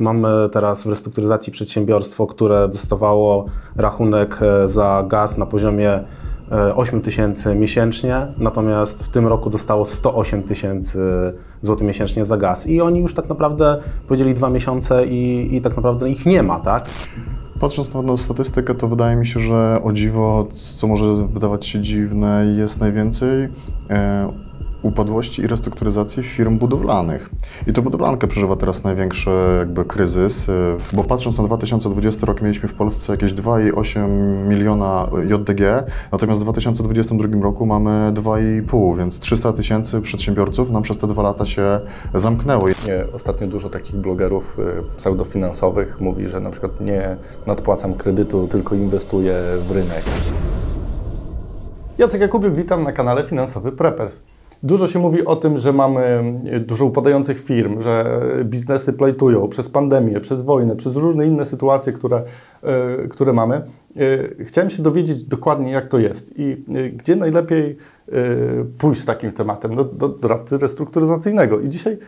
Mamy teraz w restrukturyzacji przedsiębiorstwo, które dostawało rachunek e, za gaz na poziomie 8 e, tysięcy miesięcznie, natomiast w tym roku dostało 108 tysięcy złotych miesięcznie za gaz. I oni już tak naprawdę powiedzieli dwa miesiące i, i tak naprawdę ich nie ma, tak? Patrząc na statystykę, to wydaje mi się, że o dziwo, co może wydawać się dziwne, jest najwięcej e, upadłości i restrukturyzacji firm budowlanych. I to budowlanka przeżywa teraz największy jakby kryzys, bo patrząc na 2020 rok mieliśmy w Polsce jakieś 2,8 miliona JDG, natomiast w 2022 roku mamy 2,5, więc 300 tysięcy przedsiębiorców nam przez te dwa lata się zamknęło. Ostatnio dużo takich blogerów y, pseudofinansowych mówi, że na przykład nie nadpłacam kredytu, tylko inwestuję w rynek. Jacek Jakubiuk, witam na kanale Finansowy Preppers. Dużo się mówi o tym, że mamy dużo upadających firm, że biznesy plajtują przez pandemię, przez wojnę, przez różne inne sytuacje, które, e, które mamy. E, chciałem się dowiedzieć dokładnie, jak to jest i e, gdzie najlepiej pójść z takim tematem do, do doradcy restrukturyzacyjnego. I dzisiaj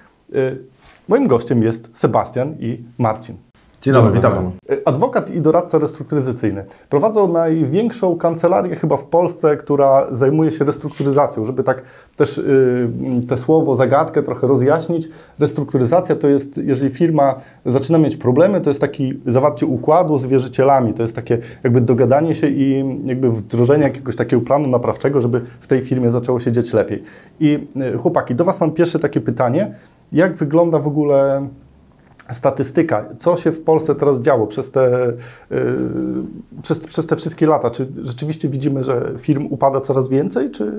moim gościem jest Sebastian i Marcin. Dzień dobry, witam. Adwokat i doradca restrukturyzacyjny. Prowadzą największą kancelarię chyba w Polsce, która zajmuje się restrukturyzacją. Żeby tak też yy, te słowo, zagadkę trochę rozjaśnić. Restrukturyzacja to jest, jeżeli firma zaczyna mieć problemy, to jest taki zawarcie układu z wierzycielami. To jest takie jakby dogadanie się i jakby wdrożenie jakiegoś takiego planu naprawczego, żeby w tej firmie zaczęło się dziać lepiej. I yy, chłopaki, do Was mam pierwsze takie pytanie. Jak wygląda w ogóle statystyka, co się w Polsce teraz działo przez te, yy, przez, przez te wszystkie lata? Czy rzeczywiście widzimy, że firm upada coraz więcej, czy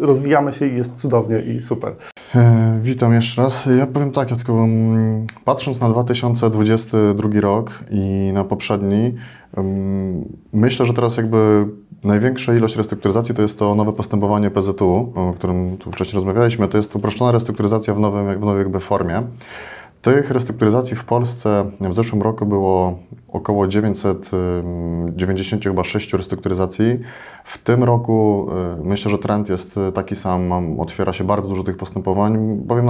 rozwijamy się i jest cudownie i super? E, witam jeszcze raz. Ja powiem tak, ja um, patrząc na 2022 rok i na poprzedni, um, myślę, że teraz jakby największa ilość restrukturyzacji to jest to nowe postępowanie PZU, o którym tu wcześniej rozmawialiśmy. To jest uproszczona restrukturyzacja w, nowym, w nowej jakby formie. Tych restrukturyzacji w Polsce w zeszłym roku było około 996 restrukturyzacji. W tym roku y, myślę, że trend jest taki sam. Otwiera się bardzo dużo tych postępowań. Powiem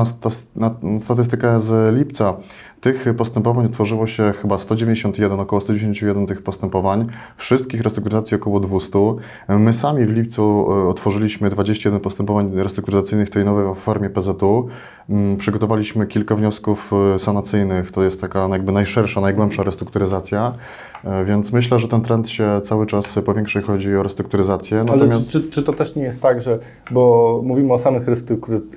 na, statystykę z lipca. Tych postępowań utworzyło się chyba 191, około 191 tych postępowań. Wszystkich restrukturyzacji około 200. My sami w lipcu y, otworzyliśmy 21 postępowań restrukturyzacyjnych tej nowej formie PZU. Mm, przygotowaliśmy kilka wniosków y, sanacyjnych. To jest taka jakby najszersza, najgłębsza restrukturyzacja E, więc myślę, że ten trend się cały czas powiększa, jeśli chodzi o restrukturyzację. Natomiast... Ale czy, czy, to też nie jest tak, że, bo mówimy o samych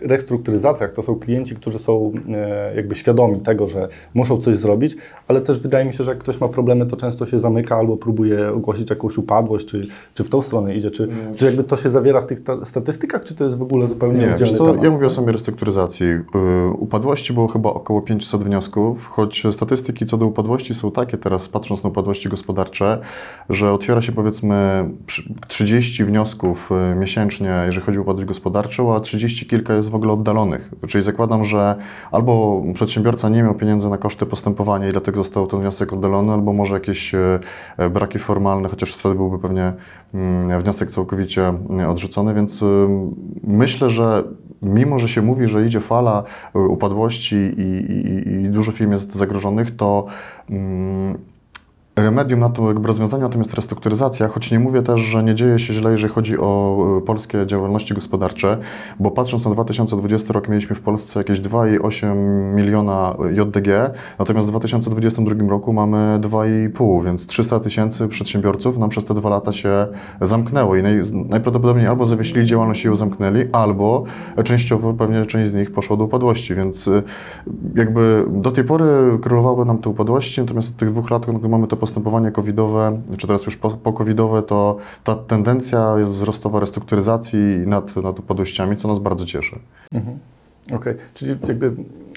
restrukturyzacjach, to są klienci, którzy są e, jakby świadomi tego, że muszą coś zrobić, ale też wydaje mi się, że jak ktoś ma problemy, to często się zamyka albo próbuje ogłosić jakąś upadłość, czy, czy w tą stronę idzie, czy, czy jakby to się zawiera w tych statystykach, czy to jest w ogóle zupełnie nie, wiesz co, temat? Ja mówię o samej restrukturyzacji. Y, upadłości było chyba około 500 wniosków, choć statystyki co do upadłości są takie teraz, patrząc na upadłości gospodarcze, że otwiera się powiedzmy 30 wniosków y, miesięcznie, jeżeli chodzi o upadłość gospodarczą, a 30 kilka jest w ogóle oddalonych. Czyli zakładam, że albo przedsiębiorca nie miał pieniędzy na koszty postępowania i dlatego został ten wniosek oddalony, albo może jakieś y, y, braki formalne, chociaż wtedy byłby pewnie mm, wniosek całkowicie odrzucony, więc myślę, że mimo, że się mówi, że idzie fala upadłości i, i, i dużo firm jest zagrożonych, to mm, remedium na to jakby rozwiązanie, natomiast restrukturyzacja, choć nie mówię też, że nie dzieje się źle, jeżeli chodzi o e, polskie działalności gospodarcze, bo patrząc na 2020 rok mieliśmy w Polsce jakieś 2,8 miliona JDG, natomiast w 2022 roku mamy 2,5, więc 300 tysięcy przedsiębiorców nam przez te dwa lata się zamknęło i naj, najprawdopodobniej albo zawiesili działalność i ją zamknęli, albo częściowo pewnie część z nich poszła do upadłości, więc e, jakby do tej pory królowały nam te upadłości, natomiast od tych dwóch lat no, mamy to postępowanie covidowe, czy teraz już po-covidowe, to ta tendencja jest wzrostowa restrukturyzacji nad, nad upadłościami, co nas bardzo cieszy. Mhm. Okej, okay. czyli jakby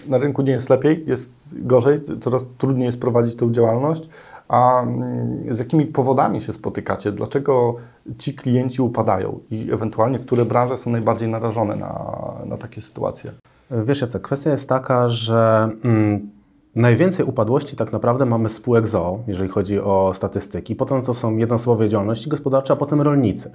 na rynku nie jest lepiej, jest gorzej, coraz trudniej jest prowadzić tę działalność. A mm, z jakimi powodami się spotykacie? Dlaczego ci klienci upadają i ewentualnie które branże są najbardziej narażone na, na takie sytuacje? Wiesz, Jacek, kwestia jest taka, że mm, Najwięcej upadłości tak naprawdę mamy spółek ZOO, jeżeli chodzi o statystyki. Potem to są jednoosobowe działalności gospodarcze, a potem rolnicy.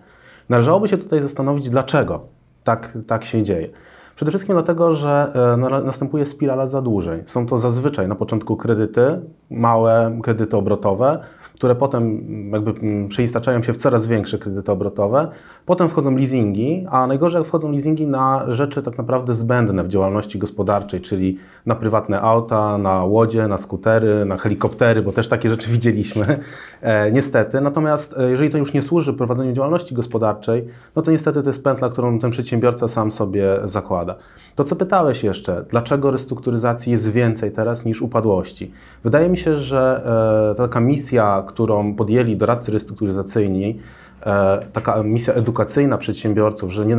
Należałoby się tutaj zastanowić, dlaczego tak, tak się dzieje. Przede wszystkim dlatego, że e, na- następuje spirala zadłużeń. Są to zazwyczaj na początku kredyty, małe kredyty obrotowe, które potem jakby mm, przeistaczają się w coraz większe kredyty obrotowe. Potem wchodzą leasingi, a najgorzej wchodzą leasingi na rzeczy tak naprawdę zbędne w działalności gospodarczej, czyli na prywatne auta, na łodzie, na skutery, na helikoptery, bo też takie rzeczy widzieliśmy, e, niestety. Natomiast e, jeżeli to już nie służy prowadzeniu działalności gospodarczej, no to niestety to jest pętla, którą ten przedsiębiorca sam sobie zakłada. To, co pytałeś jeszcze, dlaczego restrukturyzacji jest więcej teraz niż upadłości? Wydaje mi się, że e, taka misja, którą podjęli doradcy restrukturyzacyjni, e, taka misja edukacyjna przedsiębiorców, że nie,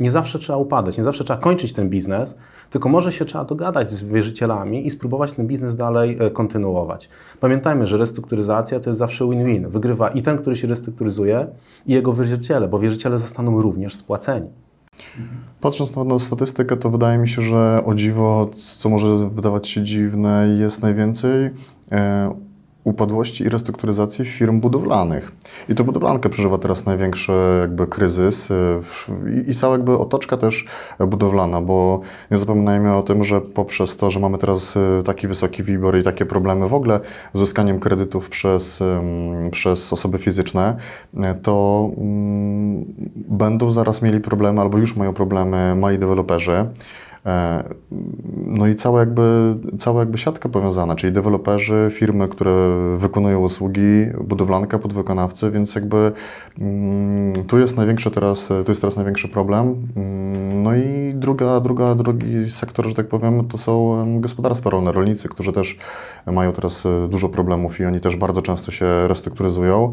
nie zawsze trzeba upadać, nie zawsze trzeba kończyć ten biznes, tylko może się trzeba dogadać z wierzycielami i spróbować ten biznes dalej e, kontynuować. Pamiętajmy, że restrukturyzacja to jest zawsze win-win. Wygrywa i ten, który się restrukturyzuje, i jego wierzyciele, bo wierzyciele zostaną również spłaceni. Patrząc na, na statystykę, to wydaje mi się, że o dziwo, co może wydawać się dziwne, jest najwięcej e, upadłości i restrukturyzacji firm budowlanych. I to budowlanka przeżywa teraz największy jakby kryzys e, i, cała jakby otoczka też budowlana, bo nie zapominajmy o tym, że poprzez to, że mamy teraz e, taki wysoki WIBOR i takie problemy w ogóle z uzyskaniem kredytów przez, przez osoby fizyczne, e, to mm, będą zaraz mieli problemy albo już mają problemy mali deweloperzy. E, No i cała jakby, cała jakby siatka powiązana, czyli deweloperzy, firmy, które wykonują usługi, budowlanka, podwykonawcy, więc jakby mm, tu jest największy teraz, tu jest teraz największy problem. Mm, No i druga, druga, drugi sektor, że tak powiem, to są em, gospodarstwa rolne, rolnicy, którzy też mają teraz e, dużo problemów i oni też bardzo często się restrukturyzują.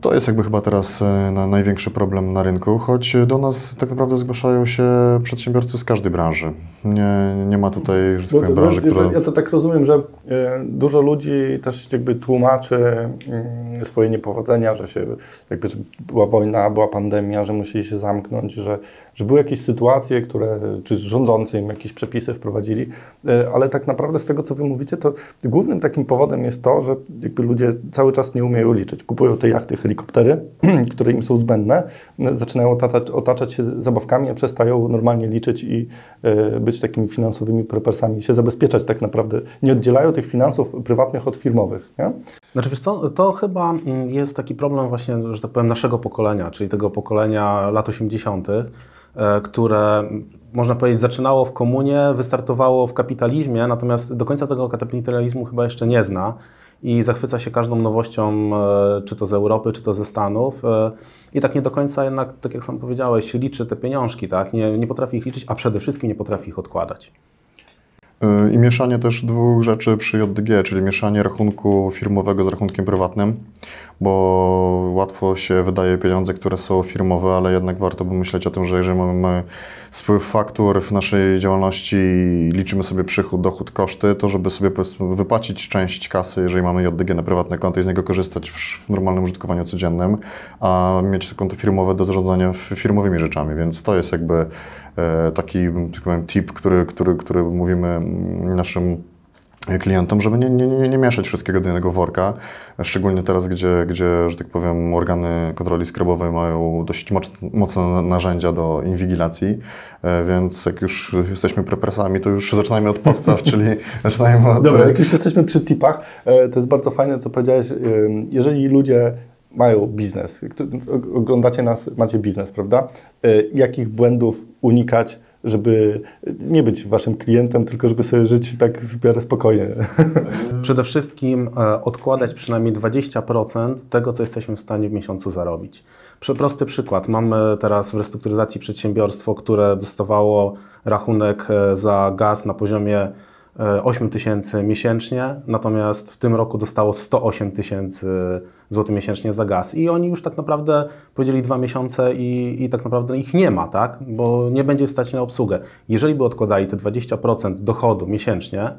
To jest jakby chyba teraz e, na, największy problem na rynku, choć do nas tak naprawdę zgłaszają się przedsiębiorcy z każdej branży. Nie, nie ma tutaj, że tak powiem, branży, która... ja to tak rozumiem, że e, dużo ludzi też jakby tłumaczy mm, swoje niepowodzenia, że się jakby że była wojna, była pandemia, że musieli się zamknąć, że, że były jakieś sytuacje, które, czy rządzący im jakieś przepisy wprowadzili, e, ale tak naprawdę z tego, co wy mówicie, to głównym takim powodem jest to, że jakby ludzie cały czas nie umieją liczyć. Kupują te jachty, helikoptery, które im są zbędne, zaczynają otaczać, otaczać się zabawkami, a przestają normalnie liczyć i e, być takimi finansowymi prepersami, się zabezpieczać tak naprawdę. Nie oddzielają tych finansów prywatnych od firmowych. Nie? Znaczy, wiesz co, to chyba mm, jest taki problem właśnie, że tak powiem, naszego pokolenia, czyli tego pokolenia lat 80., e, które mm, można powiedzieć zaczynało w komunie, wystartowało w kapitalizmie, natomiast do końca tego kapitalizmu chyba jeszcze nie zna i zachwyca się każdą nowością, e, czy to z Europy, czy to ze Stanów. e, I tak nie do końca jednak, tak jak sam powiedziałeś, liczy te pieniążki, tak? Nie, nie potrafi ich liczyć, a przede wszystkim nie potrafi ich odkładać. I mieszanie też dwóch rzeczy przy JDG, czyli mieszanie rachunku firmowego z rachunkiem prywatnym, bo łatwo się wydaje pieniądze, które są firmowe, ale jednak warto by myśleć o tym, że jeżeli mamy spływ faktur w naszej działalności i liczymy sobie przychód, dochód, koszty, to żeby sobie wypłacić część kasy, jeżeli mamy JDG na prywatne konto i z niego korzystać w normalnym użytkowaniu codziennym, a mieć to konto firmowe do zarządzania firmowymi rzeczami, więc to jest jakby e, taki tak powiem, tip, który, który, który mówimy mm, naszym klientom, żeby nie, nie, nie, mieszać wszystkiego do jednego worka, szczególnie teraz, gdzie, gdzie, że tak powiem, organy kontroli skarbowej mają dość moc, mocne narzędzia do inwigilacji, e, więc jak już jesteśmy prepresami, to już zaczynajmy od podstaw, czyli zaczynajmy od... Dobra, jak już jesteśmy przy tipach, e, to jest bardzo fajne, co powiedziałeś. Ym, Jeżeli ludzie mają biznes, oglądacie nas, macie biznes, prawda? E, Jakich błędów unikać, żeby nie być waszym klientem, tylko żeby sobie żyć tak w miarę spokojnie. Przede wszystkim e, odkładać przynajmniej 20% tego, co jesteśmy w stanie w miesiącu zarobić. Prosty przykład. Mamy teraz w restrukturyzacji przedsiębiorstwo, które dostawało rachunek e, za gaz na poziomie 8 tysięcy miesięcznie, natomiast w tym roku dostało 108 tysięcy złotych miesięcznie za gaz. I oni już tak naprawdę powiedzieli dwa miesiące i, i tak naprawdę ich nie ma, tak? bo nie będzie stać na obsługę. Jeżeli by odkładali te 20% dochodu miesięcznie,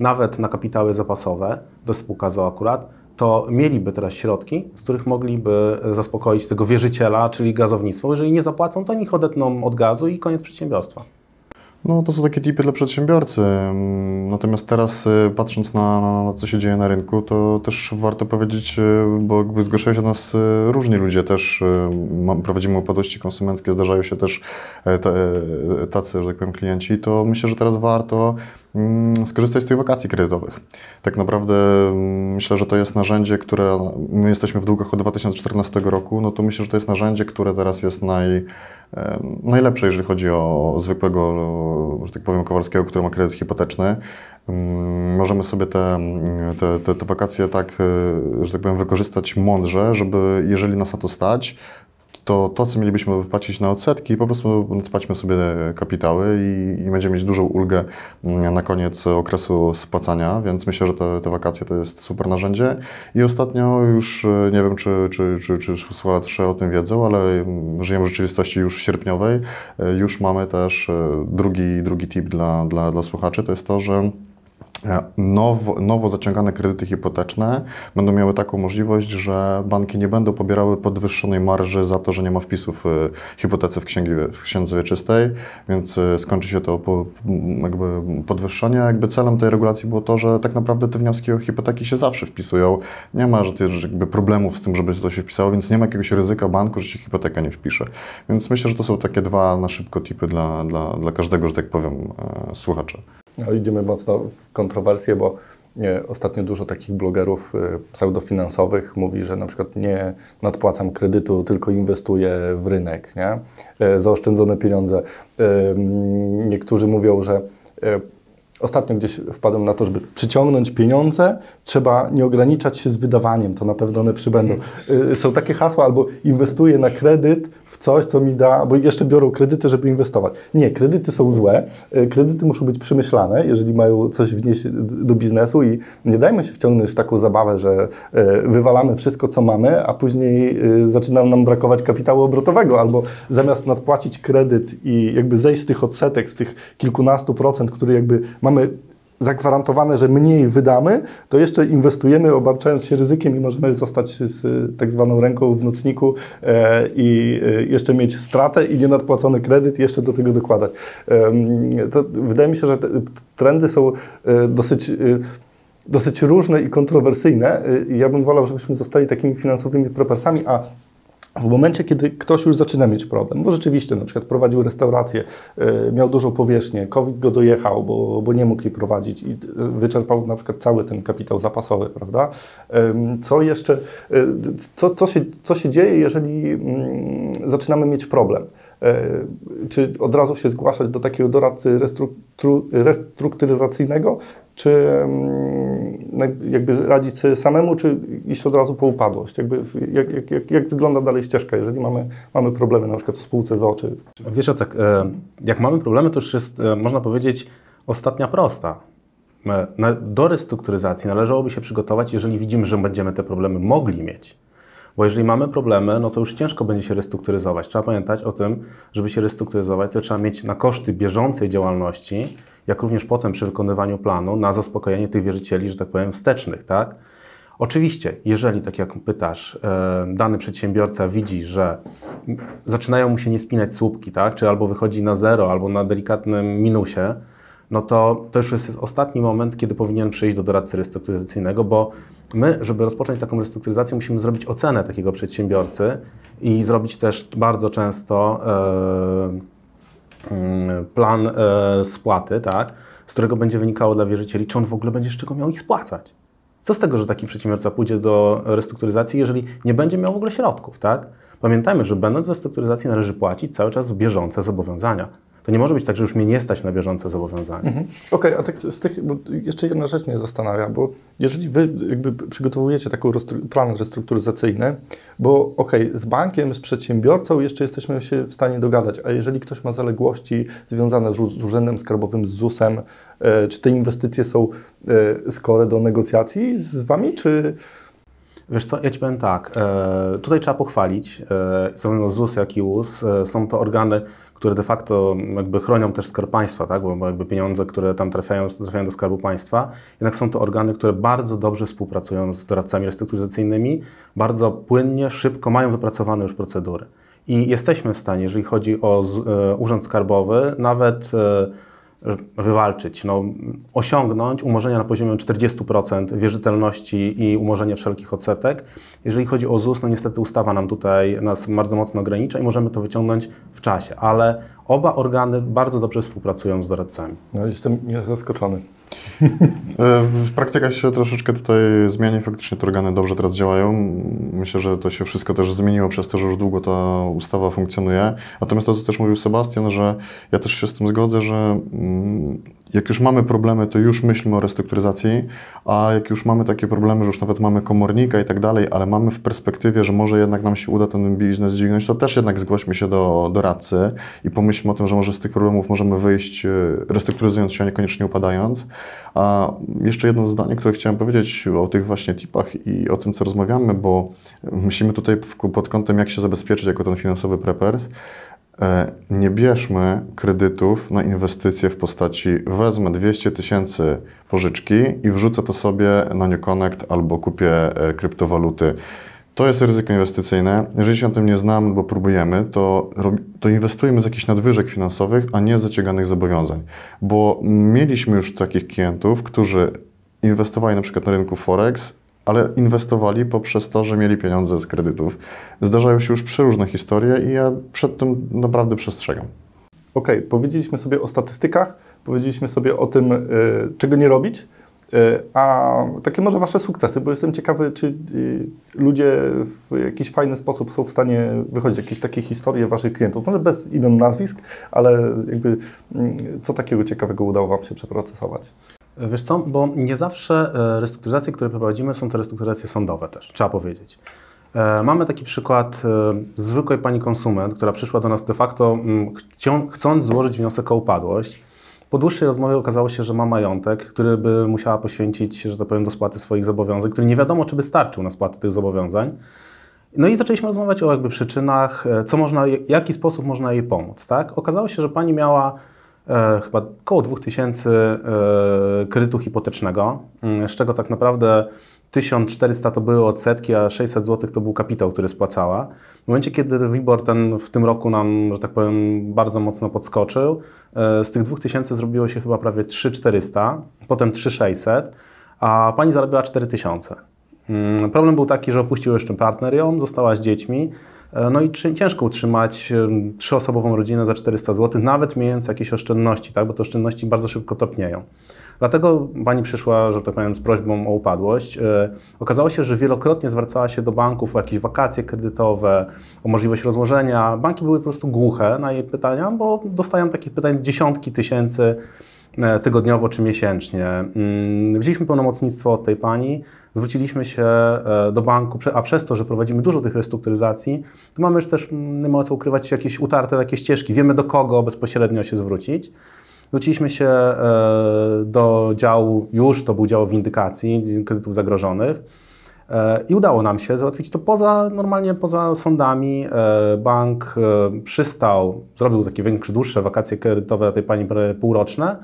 nawet na kapitały zapasowe, do spółka ZO akurat, to mieliby teraz środki, z których mogliby zaspokoić tego wierzyciela, czyli gazownictwo. Jeżeli nie zapłacą, to niech odetną od gazu i koniec przedsiębiorstwa. No to są takie tipy dla przedsiębiorcy. Mm, Natomiast teraz y, patrząc na, na, co się dzieje na rynku, to też warto powiedzieć, y, bo jakby zgłaszają się do nas y, różni ludzie też. Prowadzimy upadłości konsumenckie, zdarzają się też e, e, tacy, że tak powiem, klienci, to myślę, że teraz warto skorzystać z tych wakacji kredytowych. Tak naprawdę mm, myślę, że to jest narzędzie, które my jesteśmy w długach od 2014 roku, no to myślę, że to jest narzędzie, które teraz jest naj, najlepsze, jeżeli chodzi o zwykłego, że tak powiem, Kowalskiego, który ma kredyt hipoteczny. Mm, Możemy sobie te, mm, te, te, te wakacje tak, e, że tak powiem, wykorzystać mądrze, żeby jeżeli nas na to stać, to to, co mielibyśmy wypłacić na odsetki, po prostu nadpłaćmy sobie kapitały i, i będziemy mieć dużą ulgę mm, na koniec okresu spłacania, więc myślę, że te, te wakacje to jest super narzędzie. I ostatnio już, e, nie wiem, czy, czy, czy, czy słuchacze o tym wiedzą, ale mm, żyjemy w rzeczywistości już sierpniowej. E, Już mamy też e, drugi, drugi tip dla, dla, dla słuchaczy, to jest to, że Nowo, nowo zaciągane kredyty hipoteczne będą miały taką możliwość, że banki nie będą pobierały podwyższonej marży za to, że nie ma wpisów y, hipotece w, księgi, w księdze wieczystej, więc y, skończy się to po, jakby podwyższenie. Jakby celem tej regulacji było to, że tak naprawdę te wnioski o hipoteki się zawsze wpisują. Nie ma że jakby problemów z tym, żeby to się wpisało, więc nie ma jakiegoś ryzyka banku, że się hipoteka nie wpisze. Więc myślę, że to są takie dwa na szybko tipy dla, dla, dla każdego, że tak powiem, e, słuchacza. No, idziemy mocno w kontrowersje, bo nie, ostatnio dużo takich blogerów y, pseudofinansowych mówi, że na przykład nie nadpłacam kredytu, tylko inwestuję w rynek, nie? E, zaoszczędzone pieniądze. Mm, Niektórzy mówią, że Ostatnio gdzieś wpadłem na to, żeby przyciągnąć pieniądze, trzeba nie ograniczać się z wydawaniem, to na pewno one przybędą. Y, Są takie hasła, albo inwestuję na kredyt w coś, co mi da, bo jeszcze biorą kredyty, żeby inwestować. Nie, kredyty są złe, y, kredyty muszą być przemyślane, jeżeli mają coś wnieść do biznesu i nie dajmy się wciągnąć w taką zabawę, że y, wywalamy wszystko, co mamy, a później zaczyna nam brakować kapitału obrotowego, albo zamiast nadpłacić kredyt i jakby zejść z tych odsetek, z tych kilkunastu procent, które jakby mamy zagwarantowane, że mniej wydamy, to jeszcze inwestujemy, obarczając się ryzykiem i możemy zostać z tak zwaną ręką w nocniku e, i e, jeszcze mieć stratę i nienadpłacony kredyt i jeszcze do tego dokładać. To wydaje mi się, że te trendy są e, dosyć... Dosyć różne i kontrowersyjne. Ja bym wolał, żebyśmy zostali takimi finansowymi prepersami, a w momencie, kiedy ktoś już zaczyna mieć problem, bo rzeczywiście na przykład prowadził restaurację, y, miał dużą powierzchnię, COVID go dojechał, bo, bo nie mógł jej prowadzić i y, wyczerpał na przykład cały ten kapitał zapasowy, prawda? Co jeszcze, y, co, co, się, co się dzieje, jeżeli mm, zaczynamy mieć problem? Y, Czy od razu się zgłaszać do takiego doradcy restrukturyzacyjnego, czy mm, jakby radzić sobie samemu, czy iść od razu po upadłość? Jakby, jak, jak, jak, wygląda dalej ścieżka, jeżeli mamy, mamy problemy na przykład w spółce z oczy? Wiesz, Jacek, e, jak mamy problemy, to już jest, e, można powiedzieć, ostatnia prosta. E, Do restrukturyzacji należałoby się przygotować, jeżeli widzimy, że będziemy te problemy mogli mieć. Bo jeżeli mamy problemy, no to już ciężko będzie się restrukturyzować. Trzeba pamiętać o tym, żeby się restrukturyzować, to trzeba mieć na koszty bieżącej działalności, jak również potem przy wykonywaniu planu na zaspokojenie tych wierzycieli, że tak powiem, wstecznych, tak? Oczywiście, jeżeli, tak jak pytasz, e, dany przedsiębiorca widzi, że zaczynają mu się nie spinać słupki, tak? czy albo wychodzi na zero, albo na delikatnym minusie, no to to już jest ostatni moment, kiedy powinien przyjść do doradcy restrukturyzacyjnego, bo my, żeby rozpocząć taką restrukturyzację, musimy zrobić ocenę takiego przedsiębiorcy i zrobić też bardzo często e, mm, plan e, spłaty, tak? z którego będzie wynikało dla wierzycieli, czy on w ogóle będzie z czego miał ich spłacać. Co z tego, że taki przedsiębiorca pójdzie do restrukturyzacji, jeżeli nie będzie miał w ogóle środków, tak? Pamiętajmy, że będąc w restrukturyzacji należy płacić cały czas bieżące zobowiązania. To nie może być tak, że już mnie nie stać na bieżące zobowiązania. Okej, a tak z tych, bo jeszcze jedna rzecz mnie zastanawia, bo jeżeli wy jakby przygotowujecie taki plan restrukturyzacyjny, bo okej, z bankiem, z przedsiębiorcą jeszcze jesteśmy się w stanie dogadać, a jeżeli ktoś ma zaległości związane z, z Urzędem Skarbowym, z ZUS-em, e, czy te inwestycje są e, skore do negocjacji z Wami, czy... Wiesz co, ja Ci powiem tak, e, tutaj trzeba pochwalić, e, zarówno ZUS, jak i US, e, są to organy, które de facto jakby chronią też Skarb Państwa, tak? bo jakby pieniądze, które tam trafiają, trafiają do Skarbu Państwa, jednak są to organy, które bardzo dobrze współpracują z doradcami restrukturyzacyjnymi, bardzo płynnie, szybko, mają wypracowane już procedury. i jesteśmy w stanie, jeżeli chodzi o e, Urząd Skarbowy, nawet e, wywalczyć, no, osiągnąć umorzenia na poziomie 40% wierzytelności i umorzenie wszelkich odsetek. Jeżeli chodzi o ZUS, no niestety ustawa nam tutaj nas bardzo mocno ogranicza i możemy to wyciągnąć w czasie, ale oba organy bardzo dobrze współpracują z doradcami. No, jestem zaskoczony. Praktyka się troszeczkę tutaj zmieni, faktycznie te organy dobrze teraz działają. Myślę, że to się wszystko też zmieniło przez to, że już długo ta ustawa funkcjonuje. Natomiast to, co też mówił Sebastian, że ja też się z tym zgodzę, że mm, jak już mamy problemy, to już myślimy o restrukturyzacji, a jak już mamy takie problemy, że już nawet mamy komornika i tak dalej, ale mamy w perspektywie, że może jednak nam się uda ten biznes dźwignąć, to też jednak zgłośmy się do doradcy i pomyślmy o tym, że może z tych problemów możemy wyjść e, restrukturyzując się, a niekoniecznie upadając. A jeszcze jedno zdanie, które chciałem powiedzieć o tych właśnie tipach i o tym, co rozmawiamy, bo myślimy tutaj pod kątem, jak się zabezpieczyć jako ten finansowy preppers. E, nie bierzmy kredytów na inwestycje w postaci wezmę 200 tysięcy pożyczki i wrzucę to sobie na New Connect albo kupię e, kryptowaluty. To jest ryzyko inwestycyjne. Jeżeli się o tym nie znamy, bo próbujemy, to, to inwestujemy z jakichś nadwyżek finansowych, a nie z zaciąganych zobowiązań. Bo mieliśmy już takich klientów, którzy inwestowali na przykład na rynku Forex, ale inwestowali poprzez to, że mieli pieniądze z kredytów. Zdarzają się już przeróżne historie i ja przed tym naprawdę przestrzegam. Okej, okay, powiedzieliśmy sobie o statystykach, powiedzieliśmy sobie o tym, yy, czego nie robić, yy, a takie może Wasze sukcesy, bo jestem ciekawy, czy yy, ludzie w jakiś fajny sposób są w stanie wychodzić, jakieś takie historie Waszych klientów, może bez imion, nazwisk, ale jakby mm, co takiego ciekawego udało Wam się przeprocesować? Wiesz co, bo nie zawsze e, restrukturyzacje, które prowadzimy, są to restrukturyzacje sądowe też, trzeba powiedzieć. E, mamy taki przykład e, zwykłej pani konsument, która przyszła do nas de facto mm, chcąc złożyć wniosek o upadłość. Po dłuższej rozmowie okazało się, że ma majątek, który by musiała poświęcić, że tak powiem, do spłaty swoich zobowiązań, który nie wiadomo, czy by starczył na spłatę tych zobowiązań. No i zaczęliśmy rozmawiać o jakby przyczynach, co można, jaki sposób można jej pomóc. Tak? Okazało się, że pani miała chyba około 2000 e, kredytu hipotecznego, mm, z czego tak naprawdę 1400 to były odsetki, a 600 zł to był kapitał, który spłacała. W momencie, kiedy WIBOR ten w tym roku nam, że tak powiem, bardzo mocno podskoczył, e, z tych 2000 zrobiło się chyba prawie 3400, potem 3600, a pani zarabiała 4000. Mm, problem był taki, że opuścił jeszcze partner ją, została z dziećmi, E, no i ciężko utrzymać trzyosobową rodzinę za 400 zł, nawet mając jakieś oszczędności, tak? bo te oszczędności bardzo szybko topnieją. Dlatego pani przyszła, że tak powiem, z prośbą o upadłość. E, okazało się, że wielokrotnie zwracała się do banków o jakieś wakacje kredytowe, o możliwość rozłożenia. Banki były po prostu głuche na jej pytania, bo dostają takich pytań dziesiątki tysięcy e, tygodniowo czy miesięcznie. Mm, wzięliśmy pełnomocnictwo od tej pani, zwróciliśmy się e, do banku, a przez to, że prowadzimy dużo tych restrukturyzacji, to mamy już też, mm, nie ma co ukrywać, jakieś utarte takie ścieżki. Wiemy do kogo bezpośrednio się zwrócić. Zwróciliśmy się e, do działu, już to był dział windykacji kredytów zagrożonych e, i udało nam się załatwić to poza, normalnie poza sądami. Bank przystał, zrobił takie większe, dłuższe wakacje kredytowe dla tej pani półroczne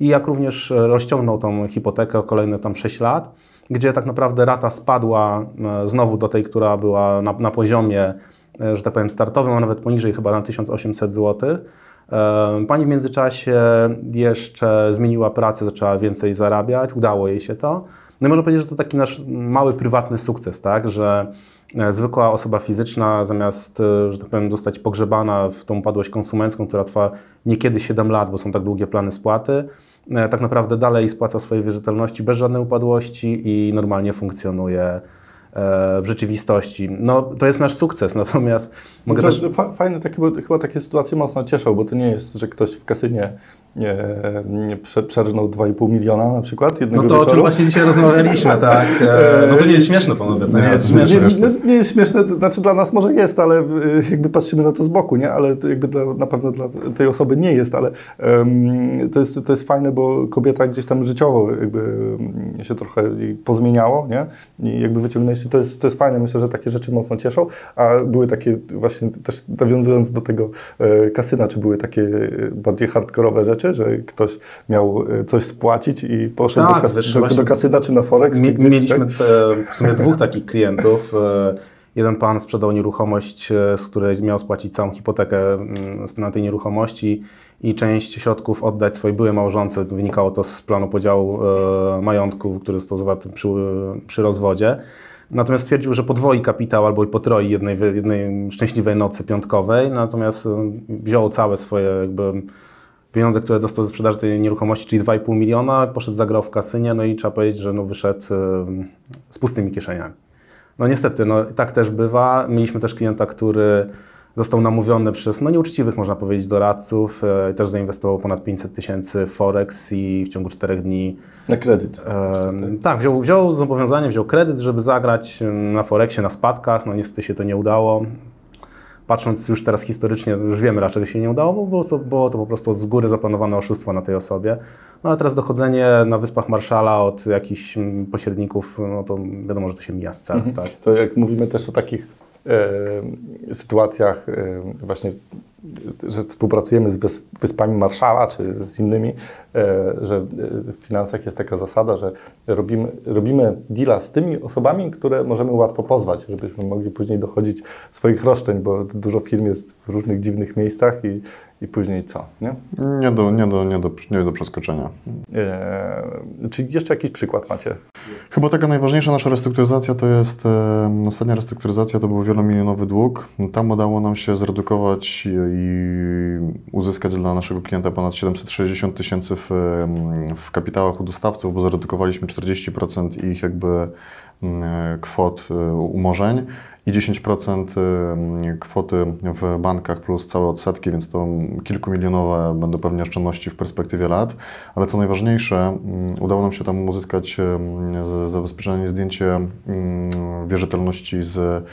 i jak również rozciągnął tą hipotekę o kolejne tam 6 lat gdzie tak naprawdę rata spadła e, znowu do tej, która była na, na poziomie, e, że tak powiem, startowym, a nawet poniżej chyba na 1800 zł. E, pani w międzyczasie jeszcze zmieniła pracę, zaczęła więcej zarabiać, udało jej się to. No i można powiedzieć, że to taki nasz mały prywatny sukces, tak, że zwykła osoba fizyczna zamiast, że tak powiem, zostać pogrzebana w tą upadłość konsumencką, która trwa niekiedy 7 lat, bo są tak długie plany spłaty, E, tak naprawdę dalej spłaca swoje wierzytelności bez żadnej upadłości i normalnie funkcjonuje E, w rzeczywistości. No, to jest nasz sukces, natomiast mogę też... Fajne takie, chyba takie sytuacje mocno cieszą, bo to nie jest, że ktoś w kasynie nie, nie przerżnął 2,5 miliona na przykład jednego No to wieczoru. o czym właśnie dzisiaj rozmawialiśmy, tak? E, no to nie jest śmieszne, panowie, to nie, nie jest śmieszne. Nie, nie, nie, jest śmieszne, znaczy dla nas może jest, ale jakby patrzymy na to z boku, nie? Ale jakby dla, na pewno dla tej osoby nie jest, ale um, to, jest, to jest fajne, bo kobieta gdzieś tam życiowo jakby się trochę pozmieniało, nie? I jakby wyciągnęliście to jest, to jest fajne, myślę, że takie rzeczy mocno cieszą, a były takie właśnie też nawiązując do tego e, kasyna, czy były takie e, bardziej hardkorowe rzeczy, że ktoś miał e, coś spłacić i poszedł tak, do, kas wiesz, do, do, kasyna czy na Forex? Mi, mieliśmy tak? te, w sumie dwóch takich klientów. Jeden pan sprzedał nieruchomość, z której miał spłacić całą hipotekę mm, na tej nieruchomości i część środków oddać swojej byłej małżonce. Wynikało to z planu podziału majątku, który został zawarty przy, przy rozwodzie. Natomiast stwierdził, że podwoi kapitał albo i potroi jednej, jednej szczęśliwej nocy piątkowej, natomiast e, wziął całe swoje jakby pieniądze, które dostał ze sprzedaży tej nieruchomości, czyli 2,5 miliona, poszedł, zagrał w kasynie, no i trzeba powiedzieć, że no wyszedł z pustymi kieszeniami. No niestety, no tak też bywa. Mieliśmy też klienta, który został namówiony przez no, nieuczciwych, można powiedzieć, doradców. E, też zainwestował ponad 500 tysięcy Forex i w ciągu 4 dni... Na kredyt. E, tak, wziął, wziął zobowiązanie, wziął kredyt, żeby zagrać na Forexie, na spadkach. No niestety się to nie udało. Patrząc już teraz historycznie, już wiemy, dlaczego się nie udało, bo było to, było to po prostu z góry zaplanowane oszustwo na tej osobie. No ale teraz dochodzenie na Wyspach Marszala od jakichś pośredników, no to wiadomo, że to się mija z celem. Mhm. Tak? To jak mówimy też o takich sytuacjach e, właśnie że współpracujemy z Wyspami Marszala czy z innymi, e, że w finansach jest taka zasada, że robimy, robimy deala z tymi osobami, które możemy łatwo pozwać, żebyśmy mogli później dochodzić swoich roszczeń, bo dużo firm jest w różnych dziwnych miejscach i i później co, nie? Nie do, nie do, nie do, nie do przeskoczenia. Eee, czy jeszcze jakiś przykład macie? Chyba taka najważniejsza nasza restrukturyzacja to jest, e, ostatnia restrukturyzacja to był wielomilionowy dług. Tam udało nam się zredukować i uzyskać dla naszego klienta ponad 760 tysięcy w, w kapitałach u dostawców, bo zredukowaliśmy 40% ich jakby kwot e, umorzeń i 10% kwoty w bankach plus całe odsetki, więc to kilkumilionowe będą pewnie oszczędności w perspektywie lat. Ale co najważniejsze, udało nam się tam uzyskać zabezpieczenie zdjęcie wierzytelności z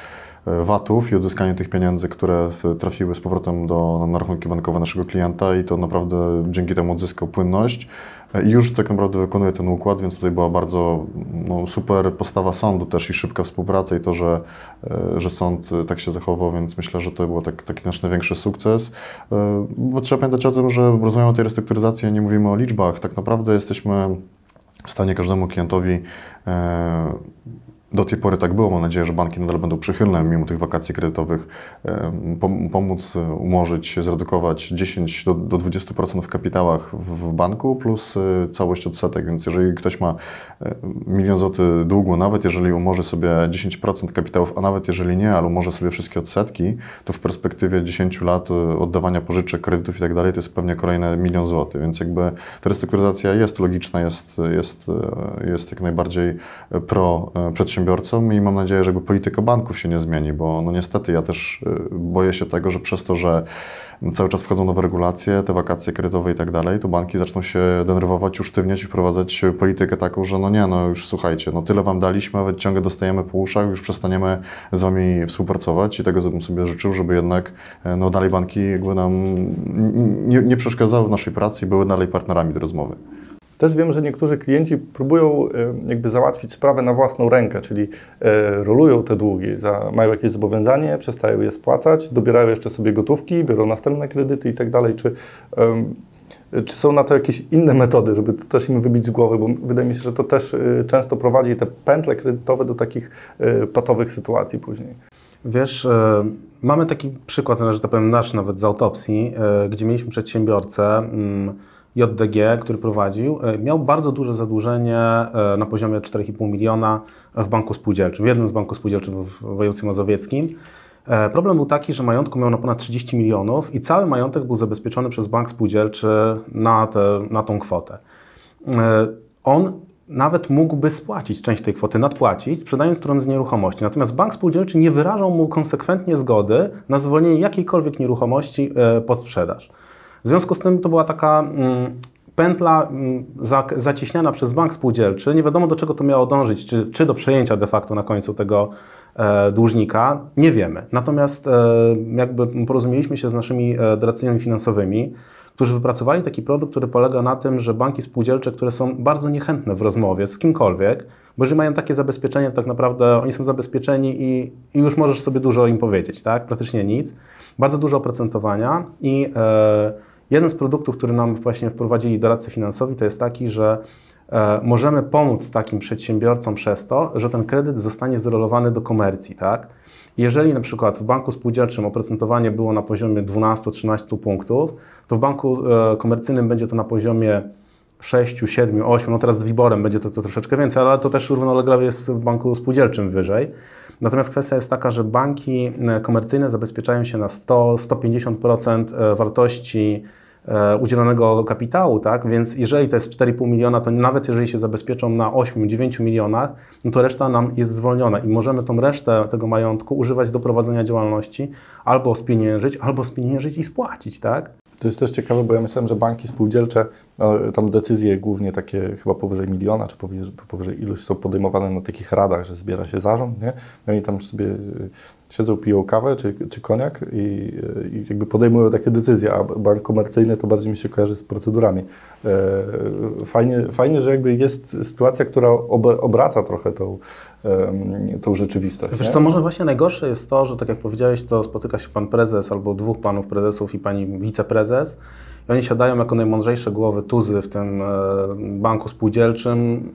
VAT-ów i odzyskanie tych pieniędzy, które trafiły z powrotem do, na rachunki bankowe naszego klienta i to naprawdę dzięki temu odzyskał płynność i już tak naprawdę wykonuje ten układ, więc tutaj była bardzo no, super postawa sądu też i szybka współpraca i to, że, e, że sąd tak się zachował, więc myślę, że to był tak, taki nasz największy sukces. E, bo trzeba pamiętać o tym, że rozmawiamy o tej restrukturyzacji, nie mówimy o liczbach. Tak naprawdę jesteśmy w stanie każdemu klientowi e, do tej pory tak było. Mam nadzieję, że banki nadal będą przychylne, mimo tych wakacji kredytowych, pomóc umorzyć, zredukować 10 do, do 20% w kapitałach w banku plus e, całość odsetek. Więc jeżeli ktoś ma e, milion złotych długu, nawet jeżeli umorzy sobie 10% kapitałów, a nawet jeżeli nie, ale umorzy sobie wszystkie odsetki, to w perspektywie 10 lat e, oddawania pożyczek, kredytów i tak dalej, to jest pewnie kolejne milion złotych. Więc jakby ta restrukturyzacja jest logiczna, jest, jest, jest jak najbardziej pro przedsiębiorstwa przedsiębiorcom i mam nadzieję, że jakby polityka banków się nie zmieni, bo no niestety ja też y, boję się tego, że przez to, że cały czas wchodzą nowe regulacje, te wakacje kredytowe i tak dalej, to banki zaczną się denerwować, usztywniać i wprowadzać politykę taką, że no nie, no już słuchajcie, no tyle wam daliśmy, nawet ciągle dostajemy po uszach, już przestaniemy z wami współpracować i tego bym sobie życzył, żeby jednak e, no dalej banki jakby nam nie, nie przeszkadzały w naszej pracy i były dalej partnerami do rozmowy. Też wiem, że niektórzy klienci próbują e, jakby załatwić sprawę na własną rękę, czyli e, rolują te długi, mają jakieś zobowiązanie, przestają je spłacać, dobierają jeszcze sobie gotówki, biorą następne kredyty i tak dalej. Czy, są na to jakieś inne metody, żeby to też im wybić z głowy, bo wydaje mi się, że to też e, często prowadzi te pętle kredytowe do takich patowych sytuacji później. Wiesz, mamy taki przykład, że tak powiem nasz nawet z autopsji, gdzie mieliśmy przedsiębiorcę, mm, JDG, który prowadził, e, miał bardzo duże zadłużenie e, na poziomie 4,5 miliona w banku spółdzielczym, w jednym z banków spółdzielczych w województwie mazowieckim. E, problem był taki, że majątku miał na ponad 30 milionów i cały majątek był zabezpieczony przez bank spółdzielczy na, te, na tą kwotę. On nawet mógłby spłacić część tej kwoty, nadpłacić, sprzedając tron z nieruchomości. Natomiast bank spółdzielczy nie wyrażał mu konsekwentnie zgody na zwolnienie jakiejkolwiek nieruchomości pod sprzedaż. W związku z tym to była taka mm, pętla mm, zacieśniana przez bank spółdzielczy. Nie wiadomo do czego to miało dążyć, czy, czy do przejęcia de facto na końcu tego e, dłużnika, nie wiemy. Natomiast e, jakby porozumieliśmy się z naszymi e, doradcami finansowymi, którzy wypracowali taki produkt, który polega na tym, że banki spółdzielcze, które są bardzo niechętne w rozmowie z kimkolwiek, bo jeżeli mają takie zabezpieczenie, tak naprawdę oni są zabezpieczeni i, i już możesz sobie dużo im powiedzieć, tak? Praktycznie nic. Bardzo dużo oprocentowania i jeden z produktów, który nam właśnie wprowadzili doradcy finansowi, to jest taki, że e, możemy pomóc takim przedsiębiorcom przez to, że ten kredyt zostanie zrolowany do komercji, tak? Jeżeli na przykład w banku spółdzielczym oprocentowanie było na poziomie 12-13 punktów, to w banku e, komercyjnym będzie to na poziomie 6, 7, 8, no teraz z Wiborem będzie to, to troszeczkę więcej, ale to też równolegle jest w banku spółdzielczym wyżej. Natomiast kwestia jest taka, że banki e, komercyjne zabezpieczają się na 100-150% e, wartości e, udzielonego kapitału, tak? Więc jeżeli to jest 4,5 miliona, to nawet jeżeli się zabezpieczą na 8-9 milionach, no to reszta nam jest zwolniona i możemy tą resztę tego majątku używać do prowadzenia działalności albo spieniężyć, albo spieniężyć i spłacić, tak? To jest też ciekawe, bo ja myślałem, że banki spółdzielcze, no, tam decyzje głównie takie chyba powyżej miliona, czy powyżej, powyżej iluś są podejmowane na takich radach, że zbiera się zarząd, nie? No i tam sobie siedzą, piją kawę czy, czy koniak i, y, i jakby podejmują takie decyzje, a bank komercyjny to bardziej mi się kojarzy z procedurami. E, fajnie, fajnie że jakby jest sytuacja, która obraca trochę tą, tą rzeczywistość. Wiesz nie? co, może właśnie najgorsze jest to, że tak jak powiedziałeś, to spotyka się pan prezes albo dwóch panów prezesów i pani wiceprezes i oni siadają jako najmądrzejsze głowy tuzy w tym e, banku spółdzielczym,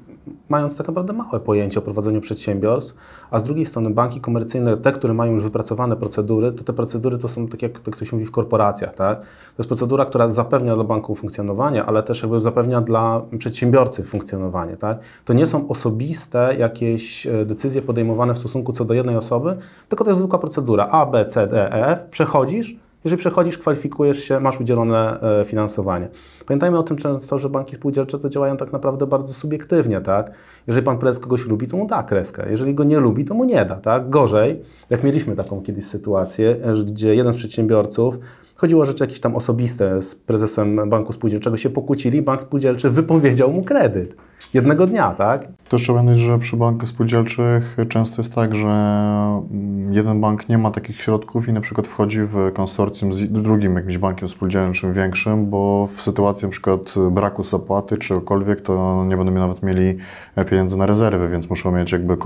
mając tak naprawdę małe pojęcie o prowadzeniu przedsiębiorstw, a z drugiej strony banki komercyjne, te, które mają już wypracowane procedury, to te procedury to są tak jak to ktoś mówi w korporacjach, tak? To jest procedura, która zapewnia dla banku funkcjonowanie, ale też jakby zapewnia dla przedsiębiorcy funkcjonowanie, tak? To nie są osobiste jakieś e, decyzje podejmowane w stosunku co do jednej osoby, tylko to jest zwykła procedura A, B, C, D, E, F, przechodzisz, jeżeli przechodzisz, kwalifikujesz się, masz udzielone e, finansowanie. Pamiętajmy o tym często, że banki spółdzielcze to działają tak naprawdę bardzo subiektywnie, tak? Jeżeli pan prezes kogoś lubi, to mu da kreskę. Jeżeli go nie lubi, to mu nie da, tak? Gorzej, jak mieliśmy taką kiedyś sytuację, gdzie jeden z przedsiębiorców chodziło o rzeczy jakieś tam osobiste z prezesem banku spółdzielczego, się pokłócili, bank spółdzielczy wypowiedział mu kredyt jednego dnia, tak? To trzeba pamiętać, że przy bankach spółdzielczych często jest tak, że mm, jeden bank nie ma takich środków i na przykład wchodzi w konsorcjum z drugim jakimś bankiem spółdzielczym większym, bo w sytuacji na przykład braku zapłaty czy czegokolwiek, to nie będą nawet mieli pieniędzy na rezerwy, więc muszą mieć jakby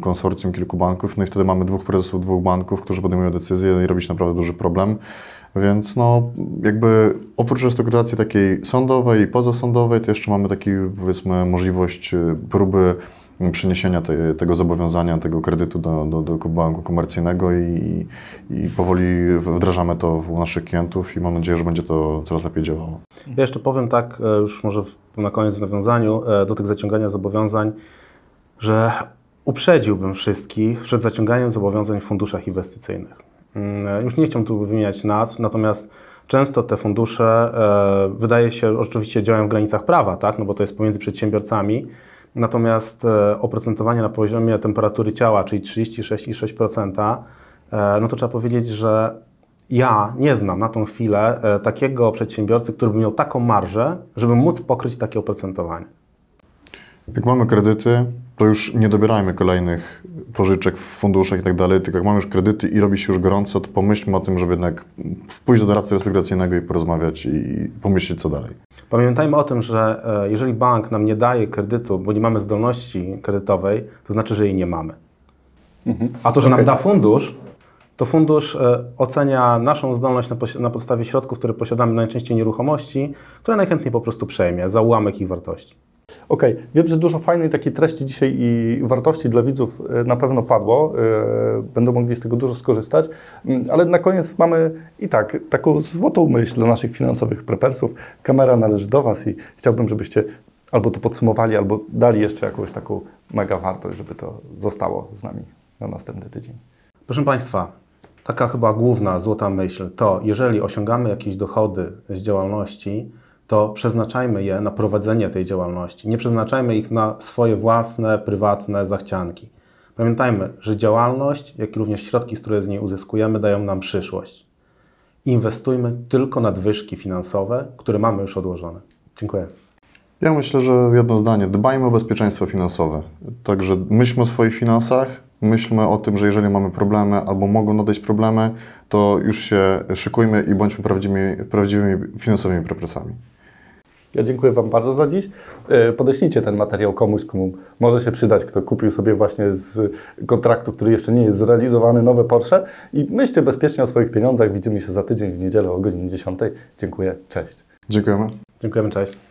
konsorcjum kilku banków, no i wtedy mamy dwóch prezesów dwóch banków, którzy podejmują decyzje i robi się naprawdę duży problem. Więc no, jakby oprócz restrukturyzacji takiej sądowej i pozasądowej, to jeszcze mamy taką, powiedzmy, możliwość y, próby przeniesienia te, tego zobowiązania, tego kredytu do, do, do banku komercyjnego i, i powoli wdrażamy to u naszych klientów i mam nadzieję, że będzie to coraz lepiej działało. Ja jeszcze powiem tak, e, już może na koniec w nawiązaniu e, do tych zaciągania zobowiązań, że uprzedziłbym wszystkich przed zaciąganiem zobowiązań w funduszach inwestycyjnych. Mm, już nie chciałbym tu wymieniać nazw, natomiast często te fundusze, e, wydaje się, oczywiście działają w granicach prawa, tak? no bo to jest pomiędzy przedsiębiorcami, natomiast e, oprocentowanie na poziomie temperatury ciała, czyli 36,6%, e, no to trzeba powiedzieć, że ja nie znam na tą chwilę takiego przedsiębiorcy, który by miał taką marżę, żeby móc pokryć takie oprocentowanie. Jak mamy kredyty, to już nie dobierajmy kolejnych pożyczek w funduszach i tak dalej, tylko jak mamy już kredyty i robi się już gorąco, to pomyślmy o tym, żeby jednak pójść do doradcy restrukturyzacyjnego i porozmawiać i pomyśleć, co dalej. Pamiętajmy o tym, że e, jeżeli bank nam nie daje kredytu, bo nie mamy zdolności kredytowej, to znaczy, że jej nie mamy. Mhm. A to, że okay. nam da fundusz, to fundusz e, ocenia naszą zdolność na, na podstawie środków, które posiadamy, najczęściej nieruchomości, które najchętniej po prostu przejmie za ułamek ich wartości. Okej, okay. wiem, że dużo fajnej takiej treści dzisiaj i wartości dla widzów e, na pewno padło. E, będą mogli z tego dużo skorzystać, mm, ale na koniec mamy i tak taką złotą myśl dla naszych finansowych prepersów. Kamera należy do Was i chciałbym, żebyście albo to podsumowali, albo dali jeszcze jakąś taką mega wartość, żeby to zostało z nami na następny tydzień. Proszę Państwa, taka chyba główna złota myśl to, jeżeli osiągamy jakieś dochody z działalności, to przeznaczajmy je na prowadzenie tej działalności. Nie przeznaczajmy ich na swoje własne, prywatne zachcianki. Pamiętajmy, że działalność, jak również środki, które z niej uzyskujemy, dają nam przyszłość. Inwestujmy tylko nadwyżki finansowe, które mamy już odłożone. Dziękuję. Ja myślę, że jedno zdanie. Dbajmy o bezpieczeństwo finansowe. Także myślmy o swoich finansach, myślmy o tym, że jeżeli mamy problemy albo mogą nadejść problemy, to już się szykujmy i bądźmy prawdziwymi, prawdziwymi finansowymi prepresami. Ja dziękuję Wam bardzo za dziś. E, podeślijcie ten materiał komuś, komu może się przydać, kto kupił sobie właśnie z kontraktu, który jeszcze nie jest zrealizowany, nowe Porsche. I myślcie bezpiecznie o swoich pieniądzach. Widzimy się za tydzień w niedzielę o godzinie 10. Dziękuję, cześć. Dziękujemy. Dziękujemy, cześć.